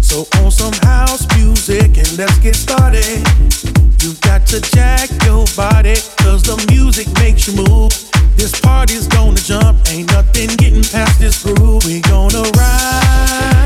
So on some house music and let's get started. You got to jack your body, cause the music makes you move. This party's gonna jump, ain't nothing getting past this groove. We gonna ride.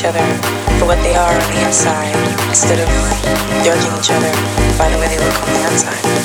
Each other for what they are on the inside instead of judging each other by the way they look on the outside.